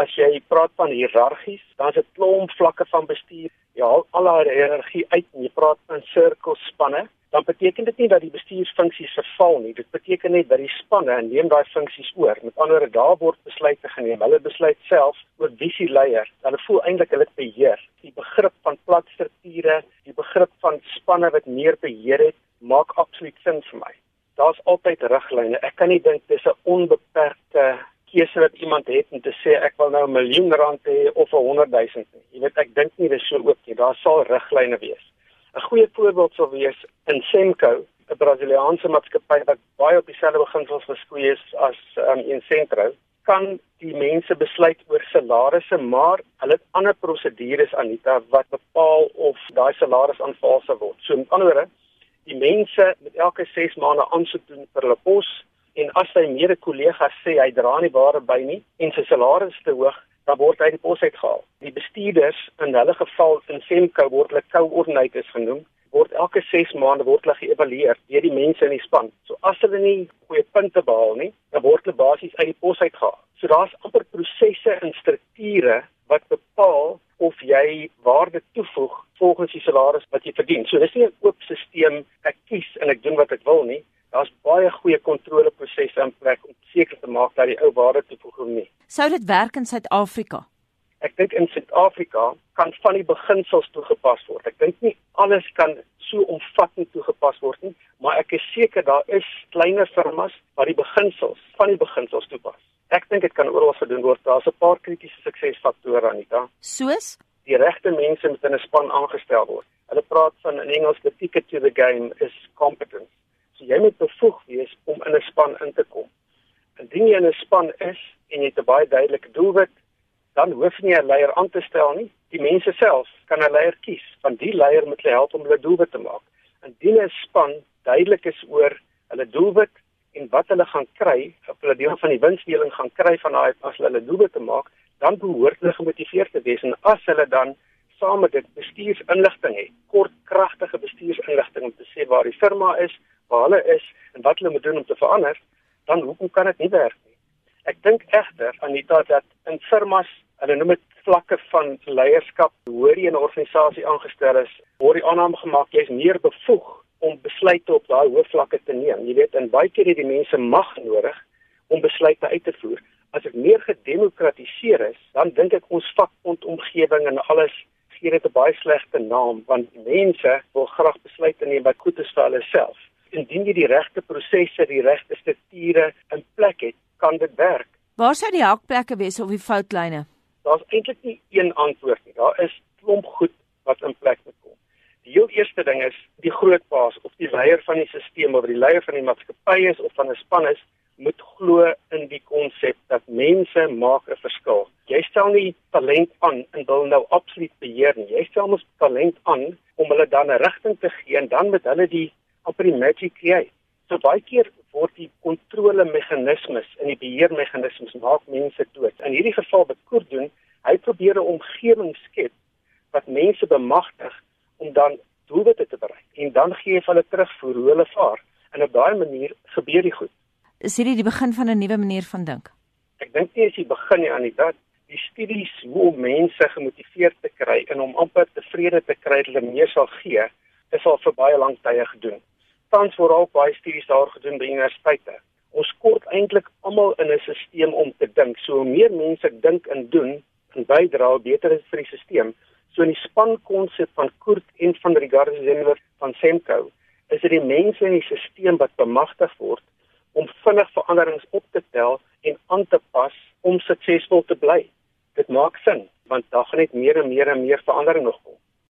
As jy praat van hiërargies, is dit klomp vlakke van bestuur. Ja, al haar hiërargie uit en jy praat van sirkelspanne, dan beteken dit nie dat die bestuursfunksies verval nie. Dit beteken net dat die spanne neem daai funksies oor. Met ander woorde, daar word besluite geneem. Hulle besluit self oor wie se leier. Hulle voel eintlik hulle beheer. Die begrip van plat strukture, die begrip van spanne wat meer beheer het, maak absoluut sin vir my. Daar's altyd riglyne. Ek kan nie dink dis 'n onbeperkte keuse wat iemand het om te sê ek wil nou 'n miljoen rand hê of 'n 100 000 nie. Jy weet ek dink nie dis so ook nie. Daar sal riglyne wees. 'n Goeie voorbeeld sou wees in Semco, 'n Brasiliaanse maatskappy wat baie op dieselfde beginsels geskoei is as um, Incentro, kan die mense besluit oor salarisse, maar hulle het ander prosedures Anita wat bepaal of daai salaris aanvaar sal word. So met ander woorde, die mense met elke 6 maande aansoek doen vir hulle pos en as sy mede-kollegas sê hy dra nie ware by nie en sy salaris te hoog, dan word hy die pos uitgehaal. Die bestuurders in hulle geval in Semco word hulle co-ordinators genoem word elke 6 maande word hulle geëvalueer deur die mense in die span. So as hulle nie goeie punte behaal nie, dan word hulle basies uit die pos uitgehaal. So daar's amper prosesse en strukture wat bepaal of jy waarde toevoeg volgens die salaris wat jy verdien. So dis nie 'n oop stelsel ek kies en ek doen wat ek wil nie. Daar's baie goeie kontroleprosesse in plek om seker te maak dat die ou waarde toevoeg nie. Sou dit werk in Suid-Afrika? Ek dink in Suid-Afrika kan van die beginsels toegepas word. Ek dink nie alles kan so omvattend toegepas word nie, maar ek is seker daar is kleiner firmas wat die beginsels van die beginsels toepas. Ek dink dit kan oral gedoen word. Daar's 'n paar kritiese suksesfaktore Anita. Soos die regte mense moet in 'n span aangestel word. Hulle praat van in Engels the ticket to the game is competence. Jy moet bevoeg wees om in 'n span in te kom. Indien jy in 'n span is en jy het 'n baie duidelike doelwit, dan hoef nie 'n leier aan te stel nie. Die mense self kan 'n leier kies, want die leier moet hulle help om hulle doelwit te maak. Indien 'n span duidelik is oor hulle doelwit en wat hulle gaan kry, of hulle deel van die winsdeling gaan kry van daai as hulle hulle doelwit te maak, dan behoort hulle gemotiveerd te wees en as hulle dan saam met dit bestuursinligting het, kort kragtige bestuursinligting om te sê waar die firma is, waar hulle is en wat hulle moet doen om te verander, dan hoekom kan dit nie werk nie? Ek dink egter Anita dat in firmas, hulle noem dit vlakke van leierskap, hoor jy 'n organisasie aangestel is, word die aanname gemaak jy is meer bevoeg om besluite op daai hoë vlakke te neem. Jy weet, in baie keer het die mense mag nodig om besluite uit te voer. As dit meer gedemokratiseer is, dan dink ek ons vakbondomgewing en alles gee dit 'n baie slegte naam want mense wil graag besluite neem wat goed is vir hulle self indien jy die regte prosesse, die regte strukture in plek het, kan dit werk. Waar sou die hakplekke wees of die foutlyne? Daar's eintlik nie een antwoord nie. Daar is klomp goed wat in plek moet kom. Die heel eerste ding is die groot baas of die leier van die stelsel of die leier van die maatskappy is of van 'n span is, moet glo in die konsep dat mense maak 'n verskil. Jy stel nie talent aan en wil nou absoluut beheer nie. Jy stel mos talent aan om hulle dan 'n rigting te gee en dan met hulle die amper die magic create. So baie keer word die kontrolemeganismes en die beheermeganismes maak mense dood. In hierdie geval wat Koer doen, hy probeer 'n omgewing skep wat mense bemagtig om dan doelwitte te bereik en dan gee hy hulle terugvoer hoe hulle vaar en op daai manier gebeur die goed. Is hierdie die begin van 'n nuwe manier van dink? Ek dink nie is die begin nie Anita, die studies hoe om mense gemotiveerd te kry en om amper tevrede te kry dat hulle meer sal gee, is al vir baie lank tye gedoen tans word ook baie studies daar gedoen by universiteite. Ons kort eintlik almal in 'n stelsel om te dink. So hoe meer mense dink en doen en bydra, beter is vir die stelsel. So in die spankonsep van Kurt en van Ricardo Zenler van Semco, is dit die mense in die stelsel wat bemagtig word om vinnig veranderings op te tel en aan te pas om suksesvol te bly. Dit maak sin want daar gaan net meer en meer en meer verandering nog kom.